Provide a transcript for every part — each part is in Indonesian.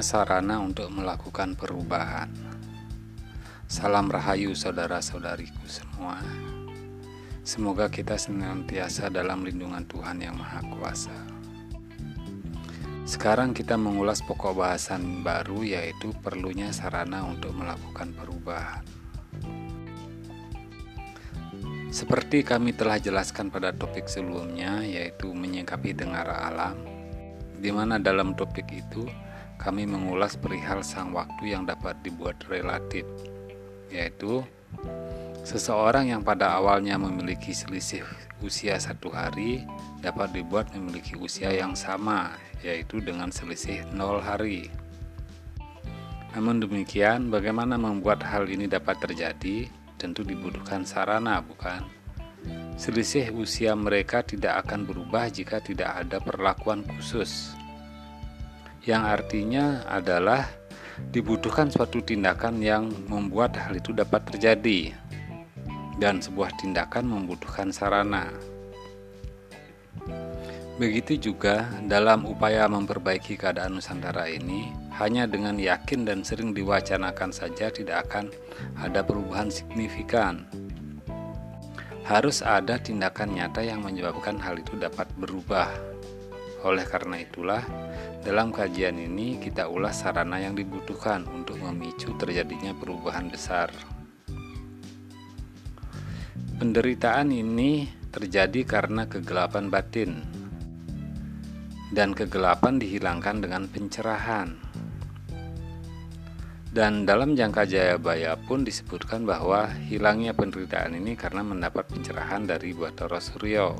sarana untuk melakukan perubahan. Salam rahayu saudara-saudariku semua. Semoga kita senantiasa dalam lindungan Tuhan yang Maha Kuasa. Sekarang kita mengulas pokok bahasan baru yaitu perlunya sarana untuk melakukan perubahan. Seperti kami telah jelaskan pada topik sebelumnya yaitu menyikapi dengar alam, di mana dalam topik itu kami mengulas perihal sang waktu yang dapat dibuat relatif yaitu seseorang yang pada awalnya memiliki selisih usia satu hari dapat dibuat memiliki usia yang sama, yaitu dengan selisih nol hari. Namun demikian, bagaimana membuat hal ini dapat terjadi? Tentu dibutuhkan sarana, bukan? Selisih usia mereka tidak akan berubah jika tidak ada perlakuan khusus, yang artinya adalah dibutuhkan suatu tindakan yang membuat hal itu dapat terjadi, dan sebuah tindakan membutuhkan sarana. Begitu juga dalam upaya memperbaiki keadaan Nusantara ini, hanya dengan yakin dan sering diwacanakan saja tidak akan ada perubahan signifikan. Harus ada tindakan nyata yang menyebabkan hal itu dapat berubah. Oleh karena itulah, dalam kajian ini kita ulas sarana yang dibutuhkan untuk memicu terjadinya perubahan besar. Penderitaan ini terjadi karena kegelapan batin, dan kegelapan dihilangkan dengan pencerahan. Dan dalam jangka Jayabaya pun disebutkan bahwa hilangnya penderitaan ini karena mendapat pencerahan dari Bathara Suryo.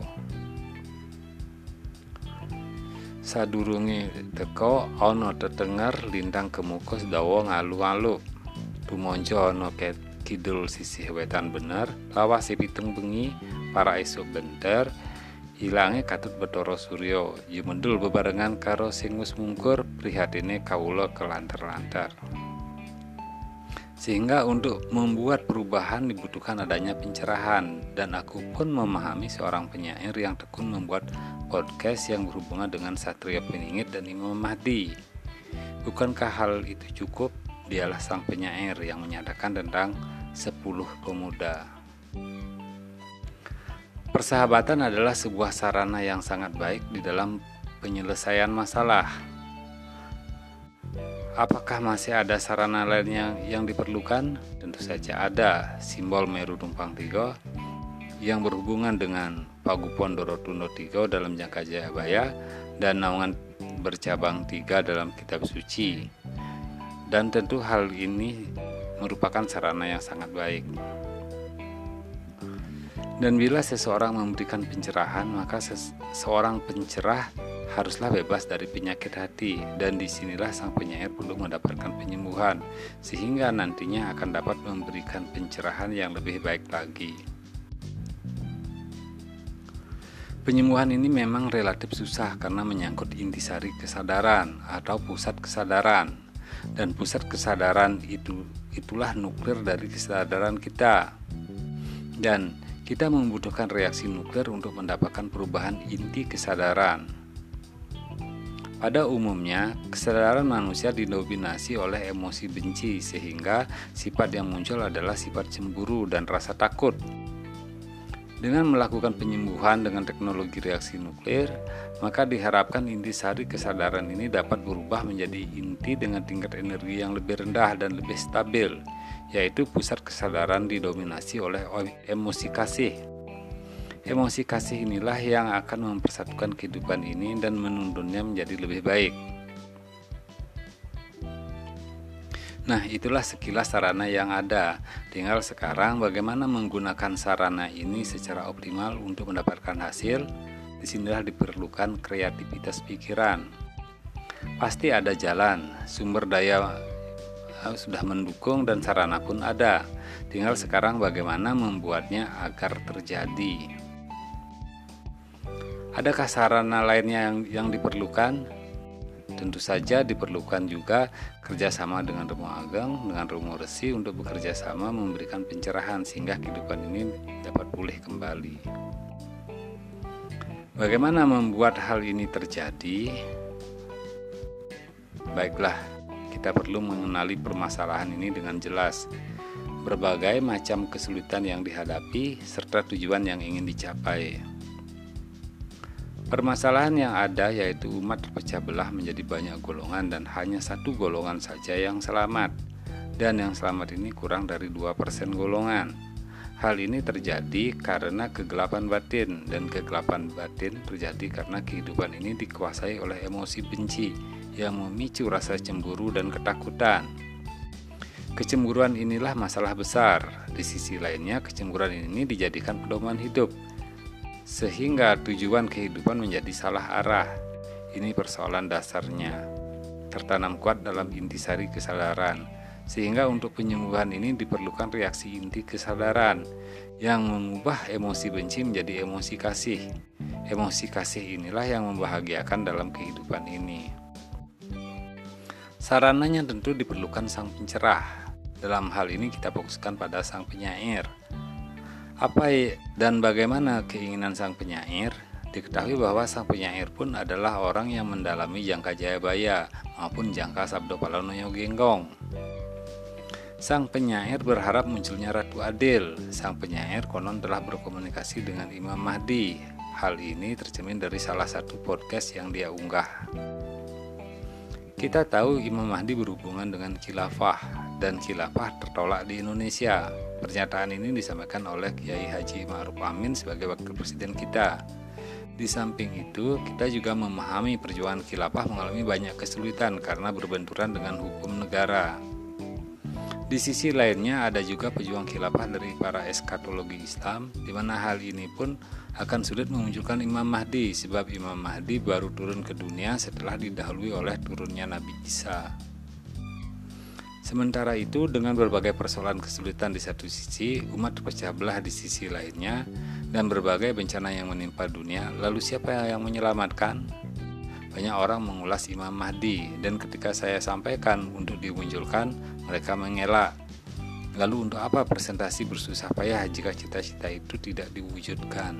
Sadurunge teko ana tetenger lintang kemukus dawa ngalu-alu. Tumonjo ana kidul sisih wetan bener lawas pitung bengi para esuk benter ilange katut Bathara Surya. Yumendul bebarengan karo sing wis mungkur prihatine kawula kelantar-lantar sehingga untuk membuat perubahan dibutuhkan adanya pencerahan dan aku pun memahami seorang penyair yang tekun membuat podcast yang berhubungan dengan Satria Peningit dan Imam Mahdi. Bukankah hal itu cukup? Dialah sang penyair yang menyatakan tentang 10 pemuda. Persahabatan adalah sebuah sarana yang sangat baik di dalam penyelesaian masalah Apakah masih ada sarana lain yang, diperlukan? Tentu saja ada simbol Meru Tumpang Tigo yang berhubungan dengan Pagupon Dorotundo Tigo dalam Jangka Jayabaya dan naungan bercabang tiga dalam kitab suci. Dan tentu hal ini merupakan sarana yang sangat baik. Dan bila seseorang memberikan pencerahan, maka seseorang pencerah haruslah bebas dari penyakit hati dan di sinilah sang penyair perlu mendapatkan penyembuhan sehingga nantinya akan dapat memberikan pencerahan yang lebih baik lagi. Penyembuhan ini memang relatif susah karena menyangkut intisari kesadaran atau pusat kesadaran dan pusat kesadaran itu itulah nuklir dari kesadaran kita. Dan kita membutuhkan reaksi nuklir untuk mendapatkan perubahan inti kesadaran. Pada umumnya, kesadaran manusia didominasi oleh emosi benci, sehingga sifat yang muncul adalah sifat cemburu dan rasa takut. Dengan melakukan penyembuhan dengan teknologi reaksi nuklir, maka diharapkan intisari kesadaran ini dapat berubah menjadi inti dengan tingkat energi yang lebih rendah dan lebih stabil, yaitu pusat kesadaran didominasi oleh emosi kasih. Emosi kasih inilah yang akan mempersatukan kehidupan ini dan menundunnya menjadi lebih baik. Nah, itulah sekilas sarana yang ada. Tinggal sekarang bagaimana menggunakan sarana ini secara optimal untuk mendapatkan hasil. Di sinilah diperlukan kreativitas pikiran. Pasti ada jalan, sumber daya eh, sudah mendukung dan sarana pun ada. Tinggal sekarang bagaimana membuatnya agar terjadi. Adakah sarana lainnya yang, yang diperlukan? Tentu saja diperlukan juga kerjasama dengan Romo Ageng, dengan Romo Resi untuk bekerja sama memberikan pencerahan sehingga kehidupan ini dapat pulih kembali. Bagaimana membuat hal ini terjadi? Baiklah, kita perlu mengenali permasalahan ini dengan jelas. Berbagai macam kesulitan yang dihadapi serta tujuan yang ingin dicapai. Permasalahan yang ada yaitu umat terpecah belah menjadi banyak golongan dan hanya satu golongan saja yang selamat. Dan yang selamat ini kurang dari 2% golongan. Hal ini terjadi karena kegelapan batin dan kegelapan batin terjadi karena kehidupan ini dikuasai oleh emosi benci yang memicu rasa cemburu dan ketakutan. Kecemburuan inilah masalah besar. Di sisi lainnya, kecemburuan ini dijadikan pedoman hidup sehingga tujuan kehidupan menjadi salah arah. Ini persoalan dasarnya. Tertanam kuat dalam intisari kesadaran sehingga untuk penyembuhan ini diperlukan reaksi inti kesadaran yang mengubah emosi benci menjadi emosi kasih. Emosi kasih inilah yang membahagiakan dalam kehidupan ini. Sarananya tentu diperlukan sang pencerah. Dalam hal ini kita fokuskan pada sang penyair. Apa dan bagaimana keinginan sang penyair? Diketahui bahwa sang penyair pun adalah orang yang mendalami jangka Jayabaya maupun jangka Sabdo Palonoyo Genggong. Sang penyair berharap munculnya Ratu Adil. Sang penyair konon telah berkomunikasi dengan Imam Mahdi. Hal ini tercermin dari salah satu podcast yang dia unggah. Kita tahu Imam Mahdi berhubungan dengan khilafah dan khilafah tertolak di Indonesia. Pernyataan ini disampaikan oleh Kiai Haji Ma'ruf Amin sebagai wakil presiden kita. Di samping itu, kita juga memahami perjuangan khilafah mengalami banyak kesulitan karena berbenturan dengan hukum negara. Di sisi lainnya ada juga pejuang khilafah dari para eskatologi Islam di mana hal ini pun akan sulit memunculkan Imam Mahdi sebab Imam Mahdi baru turun ke dunia setelah didahului oleh turunnya Nabi Isa. Sementara itu dengan berbagai persoalan kesulitan di satu sisi, umat terpecah belah di sisi lainnya dan berbagai bencana yang menimpa dunia, lalu siapa yang menyelamatkan? Banyak orang mengulas Imam Mahdi dan ketika saya sampaikan untuk dimunculkan mereka mengelak. Lalu untuk apa presentasi bersusah payah jika cita-cita itu tidak diwujudkan?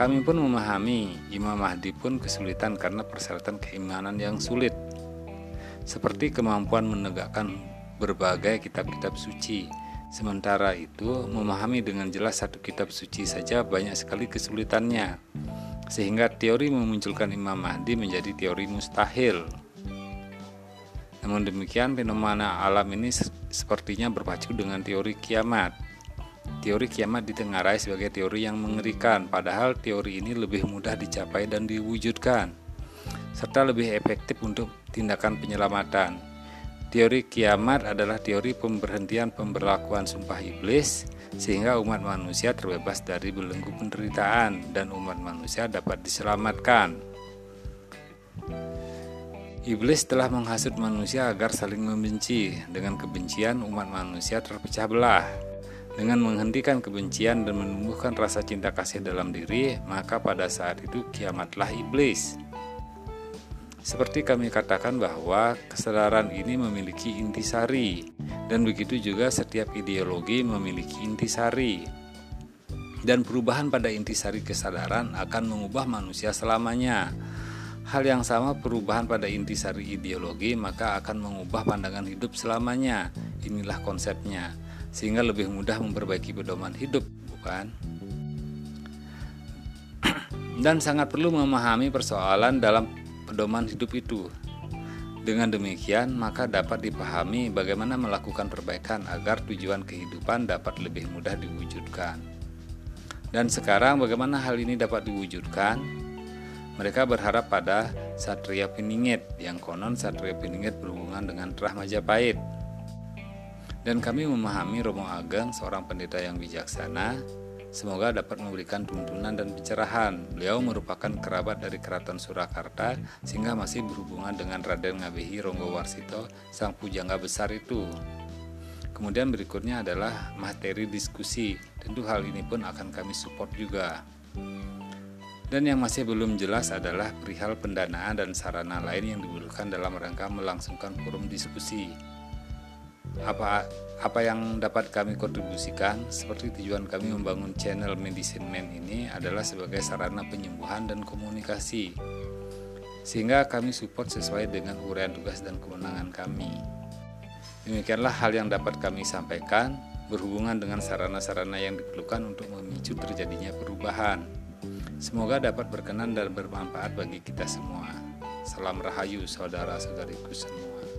Kami pun memahami Imam Mahdi pun kesulitan karena persyaratan keimanan yang sulit. Seperti kemampuan menegakkan berbagai kitab-kitab suci. Sementara itu, memahami dengan jelas satu kitab suci saja banyak sekali kesulitannya. Sehingga teori memunculkan Imam Mahdi menjadi teori mustahil. Namun demikian, fenomena alam ini sepertinya berpacu dengan teori kiamat. Teori kiamat ditengarai sebagai teori yang mengerikan, padahal teori ini lebih mudah dicapai dan diwujudkan, serta lebih efektif untuk tindakan penyelamatan. Teori kiamat adalah teori pemberhentian pemberlakuan sumpah iblis, sehingga umat manusia terbebas dari belenggu penderitaan dan umat manusia dapat diselamatkan. Iblis telah menghasut manusia agar saling membenci. Dengan kebencian, umat manusia terpecah belah. Dengan menghentikan kebencian dan menumbuhkan rasa cinta kasih dalam diri, maka pada saat itu kiamatlah iblis. Seperti kami katakan bahwa kesadaran ini memiliki intisari, dan begitu juga setiap ideologi memiliki intisari. Dan perubahan pada intisari kesadaran akan mengubah manusia selamanya Hal yang sama perubahan pada intisari ideologi maka akan mengubah pandangan hidup selamanya. Inilah konsepnya. Sehingga lebih mudah memperbaiki pedoman hidup, bukan? Dan sangat perlu memahami persoalan dalam pedoman hidup itu. Dengan demikian, maka dapat dipahami bagaimana melakukan perbaikan agar tujuan kehidupan dapat lebih mudah diwujudkan. Dan sekarang bagaimana hal ini dapat diwujudkan? Mereka berharap pada Satria Piningit yang konon Satria Piningit berhubungan dengan Terah Majapahit. Dan kami memahami Romo Ageng seorang pendeta yang bijaksana Semoga dapat memberikan tuntunan dan pencerahan. Beliau merupakan kerabat dari Keraton Surakarta sehingga masih berhubungan dengan Raden Ngabehi Ronggo Warsito, sang pujangga besar itu. Kemudian berikutnya adalah materi diskusi. Tentu hal ini pun akan kami support juga. Dan yang masih belum jelas adalah perihal pendanaan dan sarana lain yang dibutuhkan dalam rangka melangsungkan forum diskusi. Apa apa yang dapat kami kontribusikan seperti tujuan kami membangun channel Medicine Man ini adalah sebagai sarana penyembuhan dan komunikasi. sehingga kami support sesuai dengan uraian tugas dan kewenangan kami. Demikianlah hal yang dapat kami sampaikan berhubungan dengan sarana-sarana yang diperlukan untuk memicu terjadinya perubahan. Semoga dapat berkenan dan bermanfaat bagi kita semua. Salam Rahayu saudara-saudariku semua.